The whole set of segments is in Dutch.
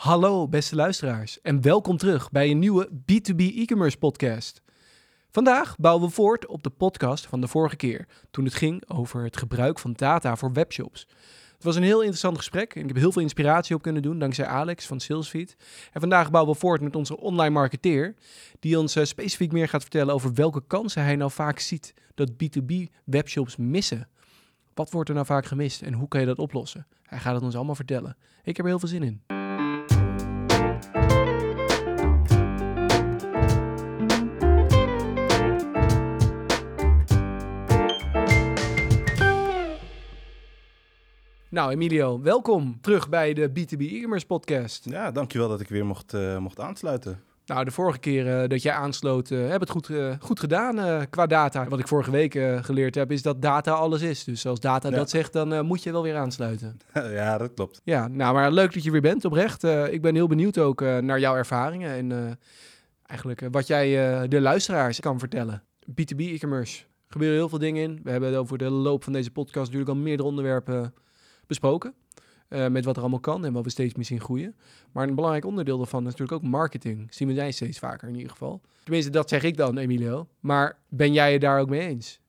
Hallo beste luisteraars en welkom terug bij een nieuwe B2B e-commerce podcast. Vandaag bouwen we voort op de podcast van de vorige keer, toen het ging over het gebruik van data voor webshops. Het was een heel interessant gesprek en ik heb heel veel inspiratie op kunnen doen dankzij Alex van Salesfeed. En vandaag bouwen we voort met onze online marketeer, die ons eh, specifiek meer gaat vertellen over welke kansen hij nou vaak ziet dat B2B webshops missen. Wat wordt er nou vaak gemist en hoe kan je dat oplossen? Hij gaat het ons allemaal vertellen. Ik heb er heel veel zin in. Nou, Emilio, welkom terug bij de B2B e-commerce podcast. Ja, dankjewel dat ik weer mocht, uh, mocht aansluiten. Nou, de vorige keer uh, dat jij aansloot, uh, heb het goed, goed gedaan qua data. Wat ik vorige week geleerd heb, is dat data alles is. Dus als data ja. dat zegt, dan moet je wel weer aansluiten. ja, dat klopt. Ja, nou, maar leuk dat je weer bent, oprecht. ik ben heel benieuwd ook naar jouw ervaringen en eigenlijk wat jij de luisteraars kan vertellen. B2B e-commerce. Er gebeuren heel veel dingen in. We hebben over de loop van deze podcast natuurlijk al meerdere onderwerpen besproken. Uh, met wat er allemaal kan en wat we steeds zien groeien. Maar een belangrijk onderdeel daarvan is natuurlijk ook marketing. Zien we jij steeds vaker in ieder geval. Tenminste, dat zeg ik dan, Emilio. Maar ben jij het daar ook mee eens?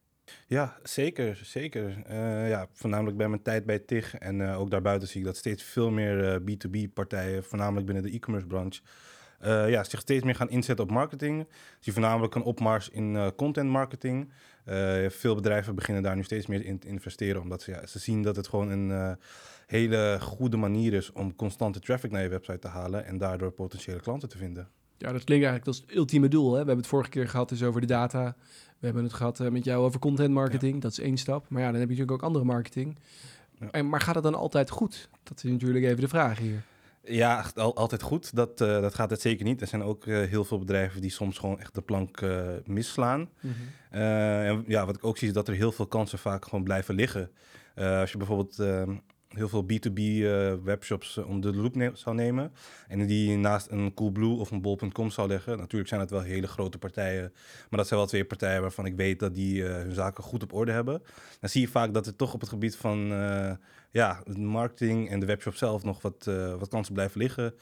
Ja, zeker, zeker. Uh, ja, voornamelijk bij mijn tijd bij TIG en uh, ook daarbuiten zie ik dat steeds veel meer B2B-partijen, voornamelijk binnen de e-commerce branche, ja, zich steeds meer gaan inzetten op marketing. Zie voornamelijk een opmars in content marketing. Uh, veel bedrijven beginnen daar nu steeds meer in te investeren, omdat ze, ja, ze zien dat het gewoon een uh, hele goede manier is om constante traffic naar je website te halen en daardoor potentiële klanten te vinden. Ja, dat klinkt eigenlijk als het ultieme doel. Hè? We hebben het vorige keer gehad dus over de data. We hebben het gehad uh, met jou over content marketing. Ja. Dat is één stap. Maar ja, dan heb je natuurlijk ook andere marketing. Ja. En, maar gaat het dan altijd goed? Dat is natuurlijk even de vraag hier. Ja, al, altijd goed. Dat, uh, dat gaat het zeker niet. Er zijn ook uh, heel veel bedrijven die soms gewoon echt de plank uh, misslaan. Mm -hmm. en ja, wat ik ook zie is dat er heel veel kansen vaak gewoon blijven liggen. als je bijvoorbeeld ehm, heel veel B2B webshops onder de loep zou nemen en die naast een Coolblue of een Bol.com zou leggen. Natuurlijk zijn het wel hele grote partijen, maar dat zijn wel twee partijen waarvan ik weet dat die hun zaken goed op orde hebben. Dan zie je vaak dat het toch op het gebied van ja, marketing en de webshop zelf nog wat, wat kansen blijven liggen.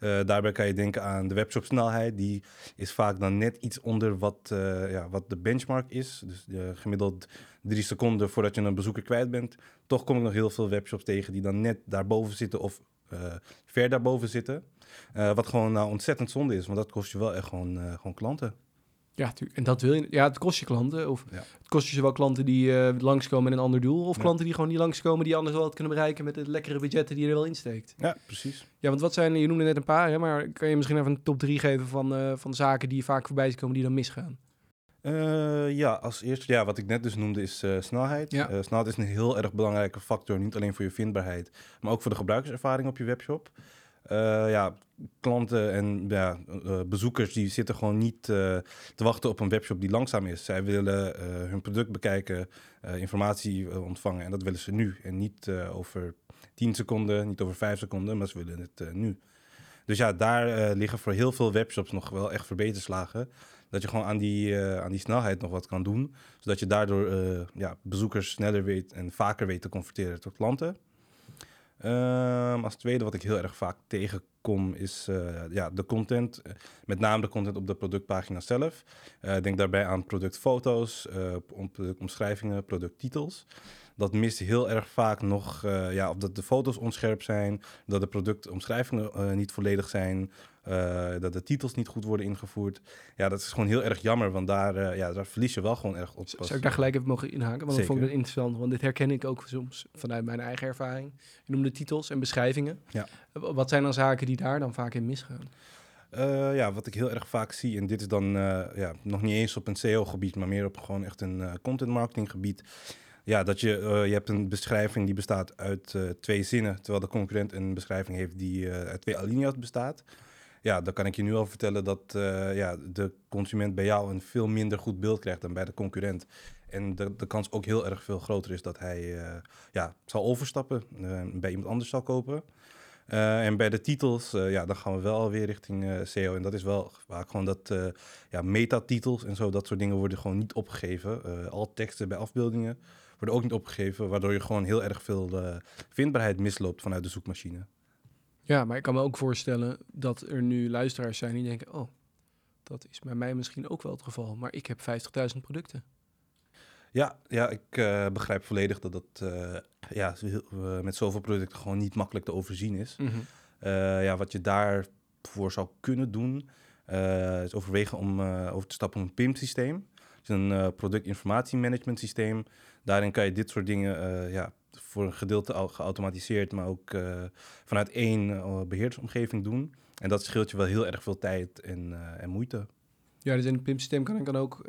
Uh, daarbij kan je denken aan de webshopsnelheid. Die is vaak dan net iets onder wat, uh, ja, wat de benchmark is. Dus gemiddeld drie seconden voordat je een bezoeker kwijt bent. Toch kom ik nog heel veel webshops tegen die dan net daarboven zitten of ver daarboven zitten. wat gewoon nou ontzettend zonde is, want dat kost je wel echt gewoon, gewoon klanten. Ja, en dat wil je. Ja, het kost je klanten. Of het kost je zowel klanten die uh, langskomen met een ander doel. Of ja. klanten die gewoon niet langskomen, die anders wel het kunnen bereiken met het lekkere budgetten die je er wel insteekt. Ja, precies. Ja, want wat zijn, je noemde net een paar, hè, maar kan je misschien even een top 3 geven van, uh, van zaken die vaak voorbij komen die dan misgaan? Uh, ja, als eerste, ja, wat ik net dus noemde is snelheid. Ja. snelheid is een heel erg belangrijke factor, niet alleen voor je vindbaarheid, maar ook voor de gebruikerservaring op je webshop. Uh, ja, klanten en ja, uh, bezoekers die zitten gewoon niet uh, te wachten op een webshop die langzaam is. Zij willen hun product bekijken, informatie ontvangen en dat willen ze nu. En niet over 10 seconden, niet over 5 seconden, maar ze willen het nu. Dus ja, daar liggen voor heel veel webshops nog wel echt verbeterslagen. Dat je gewoon aan die, aan die snelheid nog wat kan doen. Zodat je daardoor ja, bezoekers sneller weet en vaker weet te converteren tot klanten. Um, als tweede wat ik heel erg vaak tegenkom is uh, ja, de content. Met name de content op de productpagina zelf. Uh, denk daarbij aan productfoto's, productomschrijvingen, producttitels. Dat mist heel erg vaak nog, ja, of dat de foto's onscherp zijn, dat de productomschrijvingen niet volledig zijn, uh, dat de titels niet goed worden ingevoerd. Ja, dat is gewoon heel erg jammer, want daar, uh, ja, daar verlies je wel gewoon erg op. Zou ik daar gelijk even mogen inhaken? Want dat vond ik het interessant, want dit herken ik ook soms vanuit mijn eigen ervaring. Je noemde titels en beschrijvingen. Ja. Wat zijn dan zaken die daar dan vaak in misgaan? Uh, ja, wat ik heel erg vaak zie, en dit is dan ja, nog niet eens op een SEO-gebied, maar meer op gewoon echt een content marketing gebied. Ja, dat je, je hebt een beschrijving die bestaat uit twee zinnen, terwijl de concurrent een beschrijving heeft die uit twee alinea's bestaat ja, dan kan ik je nu al vertellen dat uh, ja, de consument bij jou een veel minder goed beeld krijgt dan bij de concurrent. En de, de kans ook heel erg veel groter is dat hij uh, ja, zal overstappen, uh, bij iemand anders zal kopen. en bij de titels, ja, dan gaan we wel weer richting SEO. En dat is wel vaak gewoon dat ja, metatitels en zo, dat soort dingen worden gewoon niet opgegeven. al teksten bij afbeeldingen worden ook niet opgegeven, waardoor je gewoon heel erg veel vindbaarheid misloopt vanuit de zoekmachine. Ja, maar ik kan me ook voorstellen dat er nu luisteraars zijn die denken... oh, dat is bij mij misschien ook wel het geval, maar ik heb 50.000 producten. Ja, ja ik uh, begrijp volledig dat dat uh, ja, met zoveel producten gewoon niet makkelijk te overzien is. Mm -hmm. uh, ja, wat je daarvoor zou kunnen doen, is overwegen om over te stappen op een PIM-systeem. Een productinformatiemanagement systeem. Daarin kan je dit soort dingen ja, voor een gedeelte al geautomatiseerd, maar ook vanuit één beheersomgeving doen. En dat scheelt je wel heel erg veel tijd en, en moeite. Ja, dus in het PIM-systeem kan ik dan ook,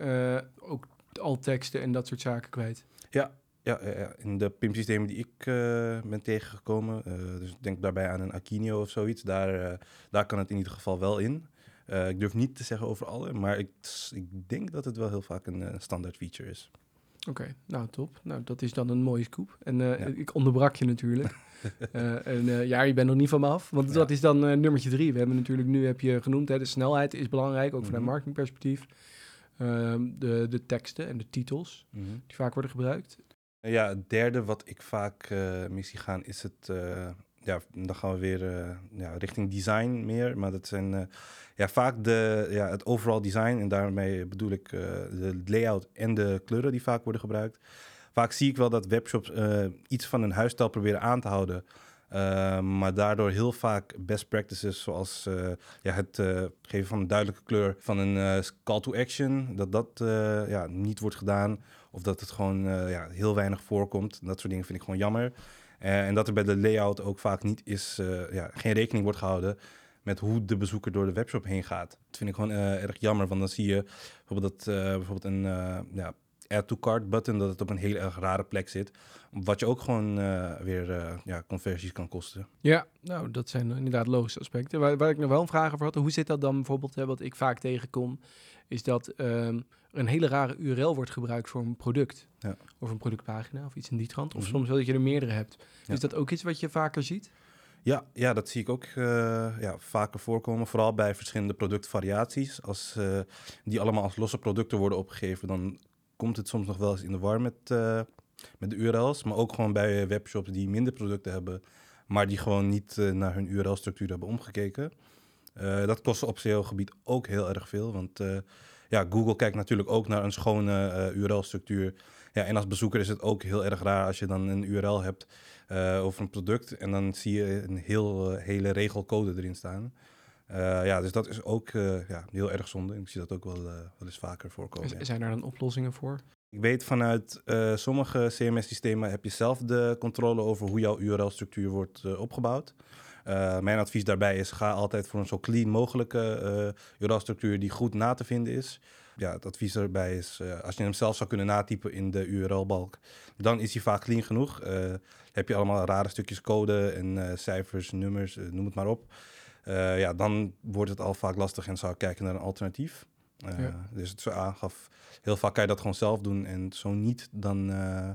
ook al teksten en dat soort zaken kwijt. Ja, ja, ja, in de PIM-systemen die ik uh, ben tegengekomen, uh, dus denk daarbij aan een Akinio of zoiets, daar, uh, daar kan het in ieder geval wel in. Ik durf niet te zeggen over alle, maar ik, ik denk dat het wel heel vaak een standaard feature is. Oké, nou top. Nou, dat is dan een mooie scoop. En ja. ik onderbrak je natuurlijk. en ja, je bent nog niet van me af, want ja. dat is dan nummertje drie. We hebben natuurlijk nu, heb je genoemd, hè, de snelheid is belangrijk, ook vanuit mm -hmm. marketingperspectief. Um, de, de teksten en de titels mm -hmm. die vaak worden gebruikt. Ja, het derde wat ik vaak mis gaan is het... Uh, ja, dan gaan we weer uh, ja, richting design meer. Maar dat zijn ja, vaak de, ja, het overall design. En daarmee bedoel ik de layout en de kleuren die vaak worden gebruikt. Vaak zie ik wel dat webshops iets van een huisstijl proberen aan te houden... Uh, maar daardoor heel vaak best practices zoals uh, ja, het uh, geven van een duidelijke kleur van een call to action, dat dat ja, niet wordt gedaan. Of dat het gewoon ja, heel weinig voorkomt. Dat soort dingen vind ik gewoon jammer. En dat er bij de layout ook vaak niet is, ja, geen rekening wordt gehouden met hoe de bezoeker door de webshop heen gaat. Dat vind ik gewoon erg jammer, want dan zie je bijvoorbeeld dat bijvoorbeeld een ja, add to cart button, dat het op een hele erg rare plek zit. Wat je ook gewoon uh, weer uh, ja, conversies kan kosten. Ja, nou, dat zijn inderdaad logische aspecten. Waar, waar ik nog wel een vraag over had, hoe zit dat dan bijvoorbeeld, hè, wat ik vaak tegenkom, is dat um, er een hele rare URL wordt gebruikt voor een product. Ja. Of een productpagina of iets in die trant. Of mm -hmm. soms wel dat je er meerdere hebt. Ja. Is dat ook iets wat je vaker ziet? Ja, ja, dat zie ik ook uh, ja, vaker voorkomen. Vooral bij verschillende productvariaties. Als uh, die allemaal als losse producten worden opgegeven, dan komt het soms nog wel eens in de war met, uh, met de URL's. Maar ook gewoon bij webshops die minder producten hebben, maar die gewoon niet uh, naar hun URL-structuur hebben omgekeken. Uh, dat kost op SEO-gebied ook heel erg veel. Want ja, Google kijkt natuurlijk ook naar een schone URL-structuur. Ja, en als bezoeker is het ook heel erg raar als je dan een URL hebt over een product en dan zie je een heel, hele regelcode erin staan. Uh, ja, dus dat is ook uh, ja, heel erg zonde. Ik zie dat ook wel, uh, wel eens vaker voorkomen. Zijn er dan oplossingen voor? Ik weet vanuit sommige CMS-systemen heb je zelf de controle over hoe jouw URL-structuur wordt opgebouwd. mijn advies daarbij is: ga altijd voor een zo clean mogelijke URL-structuur die goed na te vinden is. Ja, het advies daarbij is: als je hem zelf zou kunnen natypen in de URL-balk, dan is hij vaak clean genoeg. heb je allemaal rare stukjes code en cijfers, nummers, noem het maar op. Ja, dan wordt het al vaak lastig en zou ik kijken naar een alternatief. Uh, ja. Dus het zo aangaf, heel vaak kan je dat gewoon zelf doen. En zo niet, dan, uh,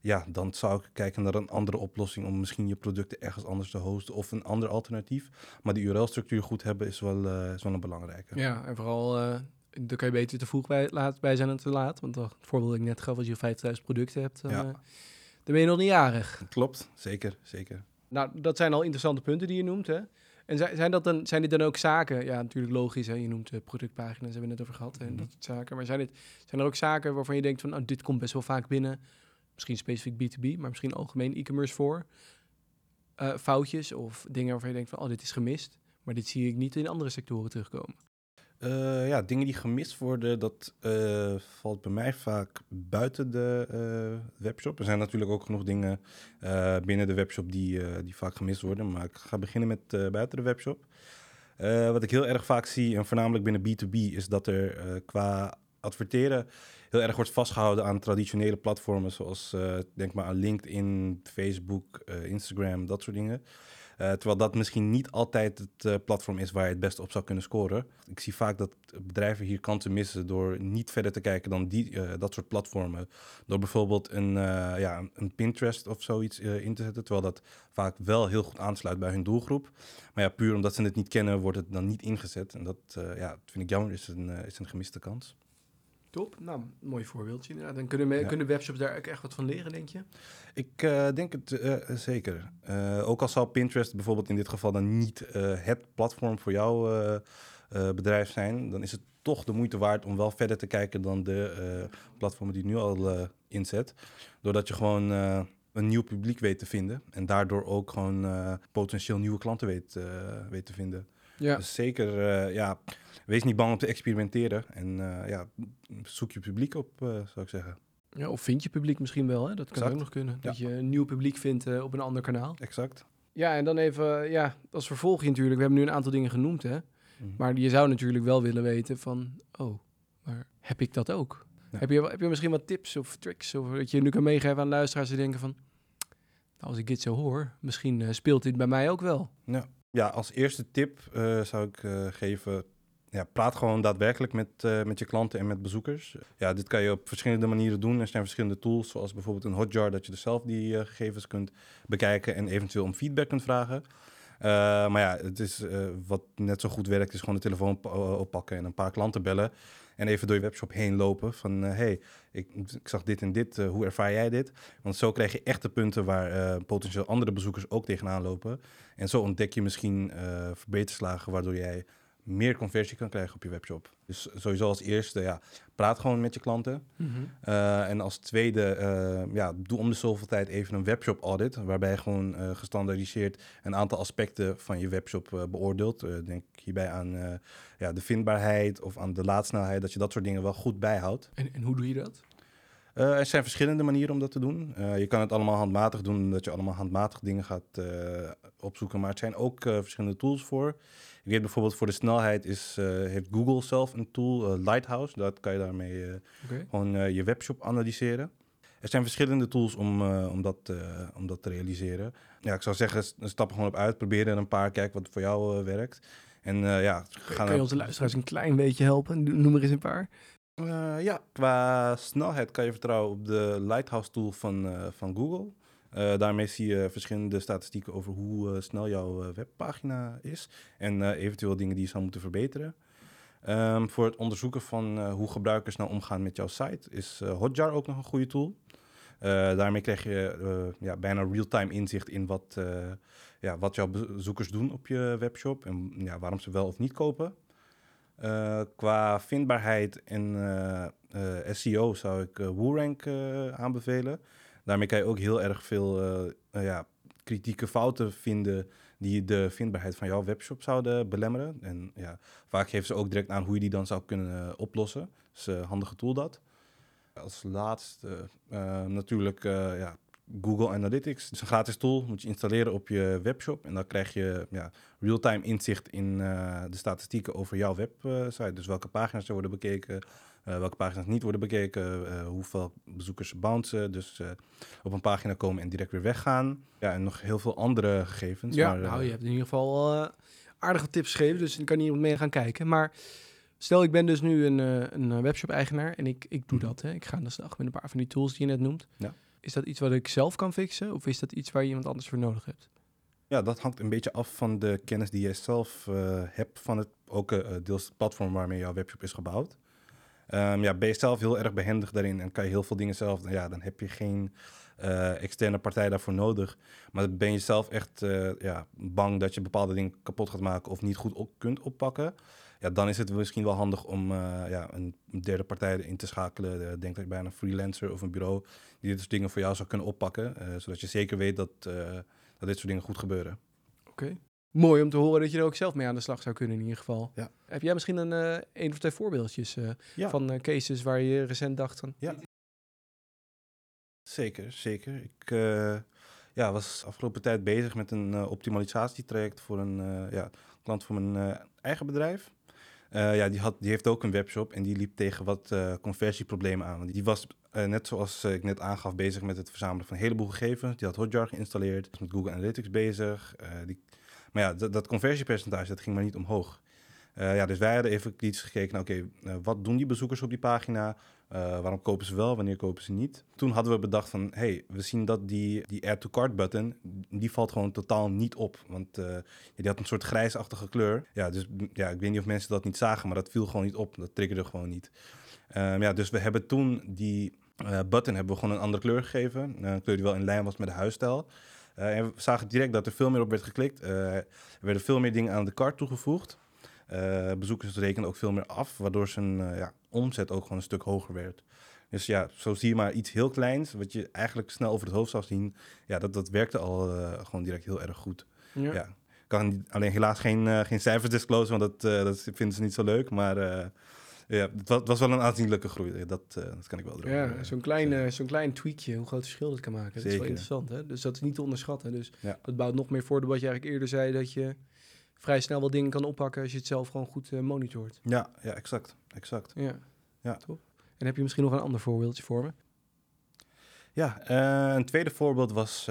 ja, dan zou ik kijken naar een andere oplossing om misschien je producten ergens anders te hosten of een ander alternatief. Maar die URL-structuur goed hebben is wel, is wel een belangrijke. Ja, en vooral dan kan je beter te vroeg bij, laat, bij zijn dan te laat. Want het voorbeeld dat ik net gaf, als je 5000 producten hebt, dan, ja. dan ben je nog niet jarig. Klopt, zeker, zeker. Nou, dat zijn al interessante punten die je noemt, hè? En zijn, dat dan, zijn dit dan ook zaken? Ja, natuurlijk logisch. Hè? Je noemt de productpagina's, hebben we net over gehad. En mm -hmm. dat soort zaken. Maar zijn, dit, zijn er ook zaken waarvan je denkt van... Oh, dit komt best wel vaak binnen. Misschien specifiek B2B, maar misschien algemeen e-commerce voor. Uh, foutjes of dingen waarvan je denkt van... Oh, dit is gemist. Maar dit zie ik niet in andere sectoren terugkomen. Uh, ja, dingen die gemist worden, dat uh, valt bij mij vaak buiten de uh, webshop. Er zijn natuurlijk ook genoeg dingen binnen de webshop die, die vaak gemist worden. Maar ik ga beginnen met buiten de webshop. wat ik heel erg vaak zie, en voornamelijk binnen B2B, is dat er qua adverteren heel erg wordt vastgehouden aan traditionele platformen. Zoals denk maar aan LinkedIn, Facebook, Instagram, dat soort dingen. Uh, terwijl dat misschien niet altijd het uh, platform is waar je het beste op zou kunnen scoren. Ik zie vaak dat bedrijven hier kansen missen door niet verder te kijken dan die, uh, dat soort platformen. Door bijvoorbeeld een, ja, een Pinterest of zoiets in te zetten, terwijl dat vaak wel heel goed aansluit bij hun doelgroep. Maar ja, puur omdat ze het niet kennen, wordt het dan niet ingezet. En dat ja, vind ik jammer, is een, is een gemiste kans. Top, nou, mooi voorbeeldje inderdaad. Dan kunnen, kunnen webshops daar ook echt wat van leren, denk je? Ik uh, denk het uh, zeker. Uh, ook al zal Pinterest bijvoorbeeld in dit geval dan niet het platform voor jouw bedrijf zijn, dan is het toch de moeite waard om wel verder te kijken dan de platformen die nu al inzet. Doordat je gewoon een nieuw publiek weet te vinden en daardoor ook gewoon potentieel nieuwe klanten weet, weet te vinden. Ja. Dus zeker, ja, wees niet bang om te experimenteren. En uh, ja, zoek je publiek op, uh, zou ik zeggen. Ja, of vind je publiek misschien wel, hè? dat kan ook nog kunnen. Dat je een nieuw publiek vindt op een ander kanaal. Exact. Ja, en dan even, ja, als vervolgje natuurlijk. We hebben nu een aantal dingen genoemd, hè. Mhm. Maar je zou natuurlijk wel willen weten van, oh, maar heb ik dat ook? Heb, je, heb je misschien wat tips of tricks of dat je nu kan meegeven aan luisteraars die denken van, nou, als ik dit zo hoor, misschien speelt dit bij mij ook wel. Ja, ja als eerste tip zou ik geven, ja, praat gewoon daadwerkelijk met, uh, met je klanten en met bezoekers. Ja, dit kan je op verschillende manieren doen. Er zijn verschillende tools, zoals bijvoorbeeld een Hotjar, dat je dus zelf die gegevens kunt bekijken en eventueel om feedback kunt vragen. Maar ja, het is, wat net zo goed werkt, is gewoon de telefoon oppakken en een paar klanten bellen. En even door je webshop heen lopen van, hey, ik, ik, zag dit en dit, hoe ervaar jij dit? Want zo krijg je echte punten waar potentieel andere bezoekers ook tegenaan lopen. En zo ontdek je misschien verbeterslagen waardoor jij meer conversie kan krijgen op je webshop. Dus sowieso als eerste, ja, praat gewoon met je klanten. Mhm. Eh, en als tweede, uh, ja, doe om de zoveel tijd even een webshop audit, waarbij gewoon uh, gestandaardiseerd een aantal aspecten van je webshop beoordeelt. denk hierbij aan ja, de vindbaarheid of aan de laadsnelheid, dat je dat soort dingen wel goed bijhoudt. En, en hoe doe je dat? er zijn verschillende manieren om dat te doen. je kan het allemaal handmatig doen, dat je allemaal handmatig dingen gaat opzoeken. Maar er zijn ook verschillende tools voor. Ik weet bijvoorbeeld voor de snelheid is, uh, heeft Google zelf een tool, uh, Lighthouse. Dat kan je daarmee gewoon je webshop analyseren. Er zijn verschillende tools om, om, dat, om dat te realiseren. Ja, ik zou zeggen, stap er gewoon op uit. Probeer er een paar, kijk wat voor jou werkt. En ja, gaan kan je onze luisteraars een klein beetje helpen? Noem er eens een paar. ja, qua snelheid kan je vertrouwen op de Lighthouse tool van, van Google. Uh, daarmee zie je verschillende statistieken over hoe uh, snel jouw uh, webpagina is en eventueel dingen die je zou moeten verbeteren. Um, voor het onderzoeken van hoe gebruikers nou omgaan met jouw site is Hotjar ook nog een goede tool. daarmee krijg je ja, bijna real-time inzicht in wat, ja, wat jouw bezoekers doen op je webshop en ja, waarom ze wel of niet kopen. qua vindbaarheid en SEO zou ik WooRank aanbevelen. Daarmee kan je ook heel erg veel uh, ja, kritieke fouten vinden die de vindbaarheid van jouw webshop zouden belemmeren. En ja, vaak geven ze ook direct aan hoe je die dan zou kunnen uh, oplossen. Dus handige tool dat. Als laatste natuurlijk ja, Google Analytics. Het is een gratis tool, moet je installeren op je webshop. En dan krijg je ja, real-time inzicht in de statistieken over jouw website. Dus welke pagina's er worden bekeken, uh, welke pagina's niet worden bekeken, uh, hoeveel bezoekers bouncen. Dus uh, op een pagina komen en direct weer weggaan. Ja, en nog heel veel andere gegevens. Ja, maar, nou, je hebt in ieder geval aardige tips gegeven, dus ik kan hier mee gaan kijken. Maar stel, ik ben dus nu een, een webshop-eigenaar en ik, ik doe mhm. dat. Hè. Ik ga aan de slag met een paar van die tools die je net noemt. Ja. Is dat iets wat ik zelf kan fixen of is dat iets waar je iemand anders voor nodig hebt? Ja, dat hangt een beetje af van de kennis die jij zelf hebt van het ook deels het platform waarmee jouw webshop is gebouwd. Um, ja, ben je zelf heel erg behendig daarin en kan je heel veel dingen zelf, ja, dan heb je geen externe partij daarvoor nodig. Maar ben je zelf echt ja, bang dat je bepaalde dingen kapot gaat maken of niet goed op kunt oppakken, ja, dan is het misschien wel handig om uh, ja, een derde partij in te schakelen. denk ik bij een freelancer of een bureau die dit soort dingen voor jou zou kunnen oppakken, zodat je zeker weet dat, dat dit soort dingen goed gebeuren. Oké. Mooi om te horen dat je er ook zelf mee aan de slag zou kunnen in ieder geval. Ja. Heb jij misschien een, een of twee voorbeeldjes van cases waar je recent dacht van? Ja. Zeker, zeker. Ik ja, was afgelopen tijd bezig met een optimalisatietraject voor een ja, klant van mijn eigen bedrijf. Ja, die, had, die heeft ook een webshop en die liep tegen wat conversieproblemen aan. Die was net zoals ik net aangaf bezig met het verzamelen van een heleboel gegevens. Die had Hotjar geïnstalleerd, was met Google Analytics bezig. die maar ja, dat, dat conversiepercentage dat ging maar niet omhoog. Ja, dus wij hadden even iets gekeken oké, wat doen die bezoekers op die pagina? waarom kopen ze wel, wanneer kopen ze niet? Toen hadden we bedacht van, hey, we zien dat die, die add to cart button, die valt gewoon totaal niet op. Want die had een soort grijsachtige kleur. Ja, dus ja, ik weet niet of mensen dat niet zagen, maar dat viel gewoon niet op. Dat triggerde gewoon niet. Um, ja, dus we hebben toen die uh, button hebben we gewoon een andere kleur gegeven. een kleur die wel in lijn was met de huisstijl. Uh, en we zagen direct dat er veel meer op werd geklikt. Uh, er werden veel meer dingen aan de cart toegevoegd. Bezoekers rekenen ook veel meer af, waardoor zijn ja, omzet ook gewoon een stuk hoger werd. Dus ja, zo zie je maar iets heel kleins, wat je eigenlijk snel over het hoofd zou zien. Ja, dat, dat werkte al gewoon direct heel erg goed. Ja. kan alleen helaas geen, geen cijfers disclosen, want dat, dat vinden ze niet zo leuk. Maar ja, het was, wel een aanzienlijke groei. Dat, uh, dat kan ik wel doen. Ja, zo'n klein, uh, zo'n klein tweakje, hoe groot verschil dat kan maken. Dat is wel interessant. Hè? Dus dat is niet te onderschatten. Dus dat bouwt nog meer voor wat je eigenlijk eerder zei, dat je vrij snel wel dingen kan oppakken als je het zelf gewoon goed uh, monitort. Ja, ja, exact. exact. Ja. ja. Top. En heb je misschien nog een ander voorbeeldje voor me? Ja, een tweede voorbeeld was...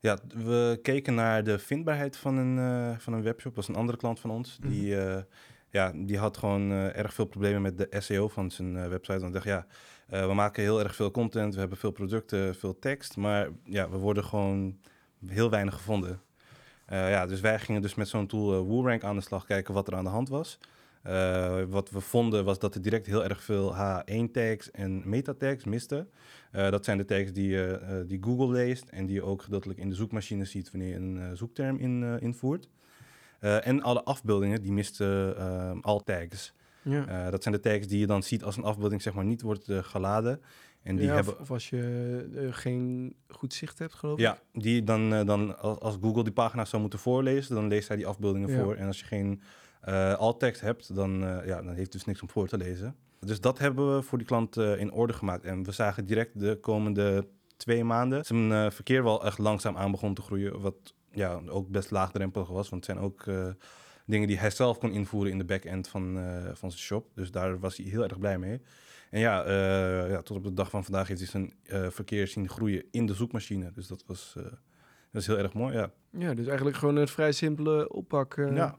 ja, we keken naar de vindbaarheid van een, van een webshop. Dat was een andere klant van ons. Mhm. Die ja, die had gewoon erg veel problemen met de SEO van zijn website. Dan dacht ja, we maken heel erg veel content, we hebben veel producten, veel tekst, maar ja, we worden gewoon heel weinig gevonden. Ja, dus wij gingen dus met zo'n tool WooRank aan de slag kijken wat er aan de hand was. wat we vonden was dat er direct heel erg veel H1-tags en meta-tags misten. dat zijn de tags die, die Google leest en die je ook gedeeltelijk in de zoekmachine ziet wanneer je een zoekterm in, invoert. Eh, en alle afbeeldingen, die misten uh, al tags. Ja. Uh, dat zijn de tags die je dan ziet als een afbeelding zeg maar niet wordt geladen. En die ja, hebben... of, als je geen goed zicht hebt, geloof ik. Ja, die dan, dan als Google die pagina's zou moeten voorlezen, dan leest hij die afbeeldingen voor. En als je geen alt-text hebt, dan, ja, dan heeft dus niks om voor te lezen. Dus dat hebben we voor die klant in orde gemaakt. En we zagen direct de komende twee maanden zijn verkeer wel echt langzaam aan begon te groeien. Wat ja, ook best laagdrempelig was. Want het zijn ook dingen die hij zelf kon invoeren in de back-end van, van zijn shop. Dus daar was hij heel erg blij mee. En ja, uh, ja tot op de dag van vandaag heeft hij zijn verkeer zien groeien in de zoekmachine. Dus dat was, dat is heel erg mooi, ja. Ja, dus eigenlijk gewoon een vrij simpele oppak. ja.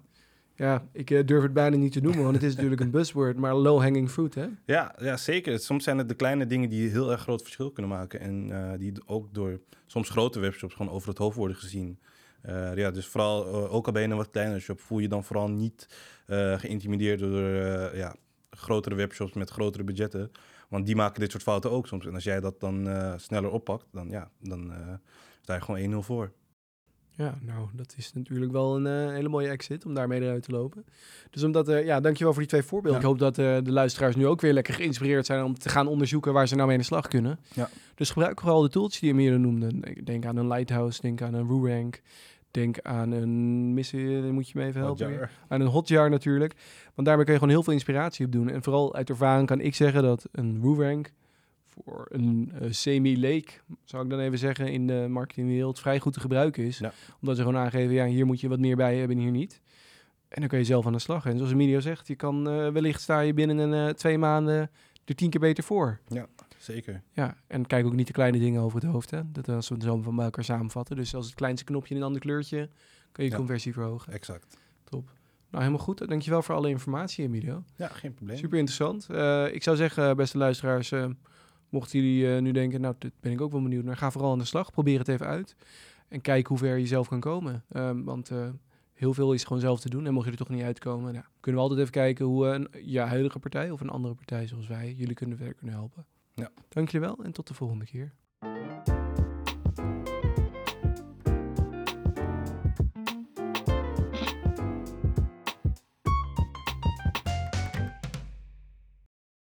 Ja, ik durf het bijna niet te noemen, want het is natuurlijk een buzzword, maar low-hanging fruit, hè? Ja, ja, zeker. Soms zijn het de kleine dingen die heel erg groot verschil kunnen maken. En die ook door soms grote webshops gewoon over het hoofd worden gezien. Uh, ja, dus vooral, uh, ook al ben je een wat kleinere shop, voel je dan vooral niet uh, geïntimideerd door ja, grotere webshops met grotere budgetten. Want die maken dit soort fouten ook soms. En als jij dat dan sneller oppakt, dan, ja, dan sta je gewoon 1-0 voor. Ja, nou, dat is natuurlijk wel een hele mooie exit om daarmee eruit te lopen. Dus omdat, uh, ja, dankjewel voor die twee voorbeelden. Ik hoop dat uh, de luisteraars nu ook weer lekker geïnspireerd zijn om te gaan onderzoeken waar ze nou mee aan de slag kunnen. Ja. Dus gebruik vooral de tools die je meer noemde. Denk aan een Lighthouse, denk aan een WooRank, Denk aan een missie, moet je me even helpen. Aan een hotjar natuurlijk. Want daarmee kun je gewoon heel veel inspiratie op doen. En vooral uit ervaring kan ik zeggen dat een WooRank voor een uh, semi-lake, zou ik dan even zeggen, in de marketingwereld vrij goed te gebruiken is. Omdat ze gewoon aangeven, ja, hier moet je wat meer bij hebben, hier niet. En dan kun je zelf aan de slag. En zoals Emilio zegt, je kan uh, wellicht sta je binnen een, uh, twee maanden er tien keer beter voor. Ja. Zeker. Ja, en kijk ook niet de kleine dingen over het hoofd. Hè? Dat als we het zo van elkaar samenvatten. Dus als het kleinste knopje in een ander kleurtje, kun je conversie verhogen. Exact. Top. Nou, helemaal goed. Dankjewel voor alle informatie, Emilio. Ja, geen probleem. Super interessant. Uh, ik zou zeggen, beste luisteraars, uh, mochten jullie uh, nu denken, nou, dit ben ik ook wel benieuwd naar, ga vooral aan de slag. Probeer het even uit. En kijk hoe ver je zelf kan komen. Want heel veel is gewoon zelf te doen. En mocht je er toch niet uitkomen, nou, kunnen we altijd even kijken hoe een ja, huidige partij of een andere partij zoals wij jullie kunnen verder kunnen helpen. Ja. Dank jullie wel en tot de volgende keer.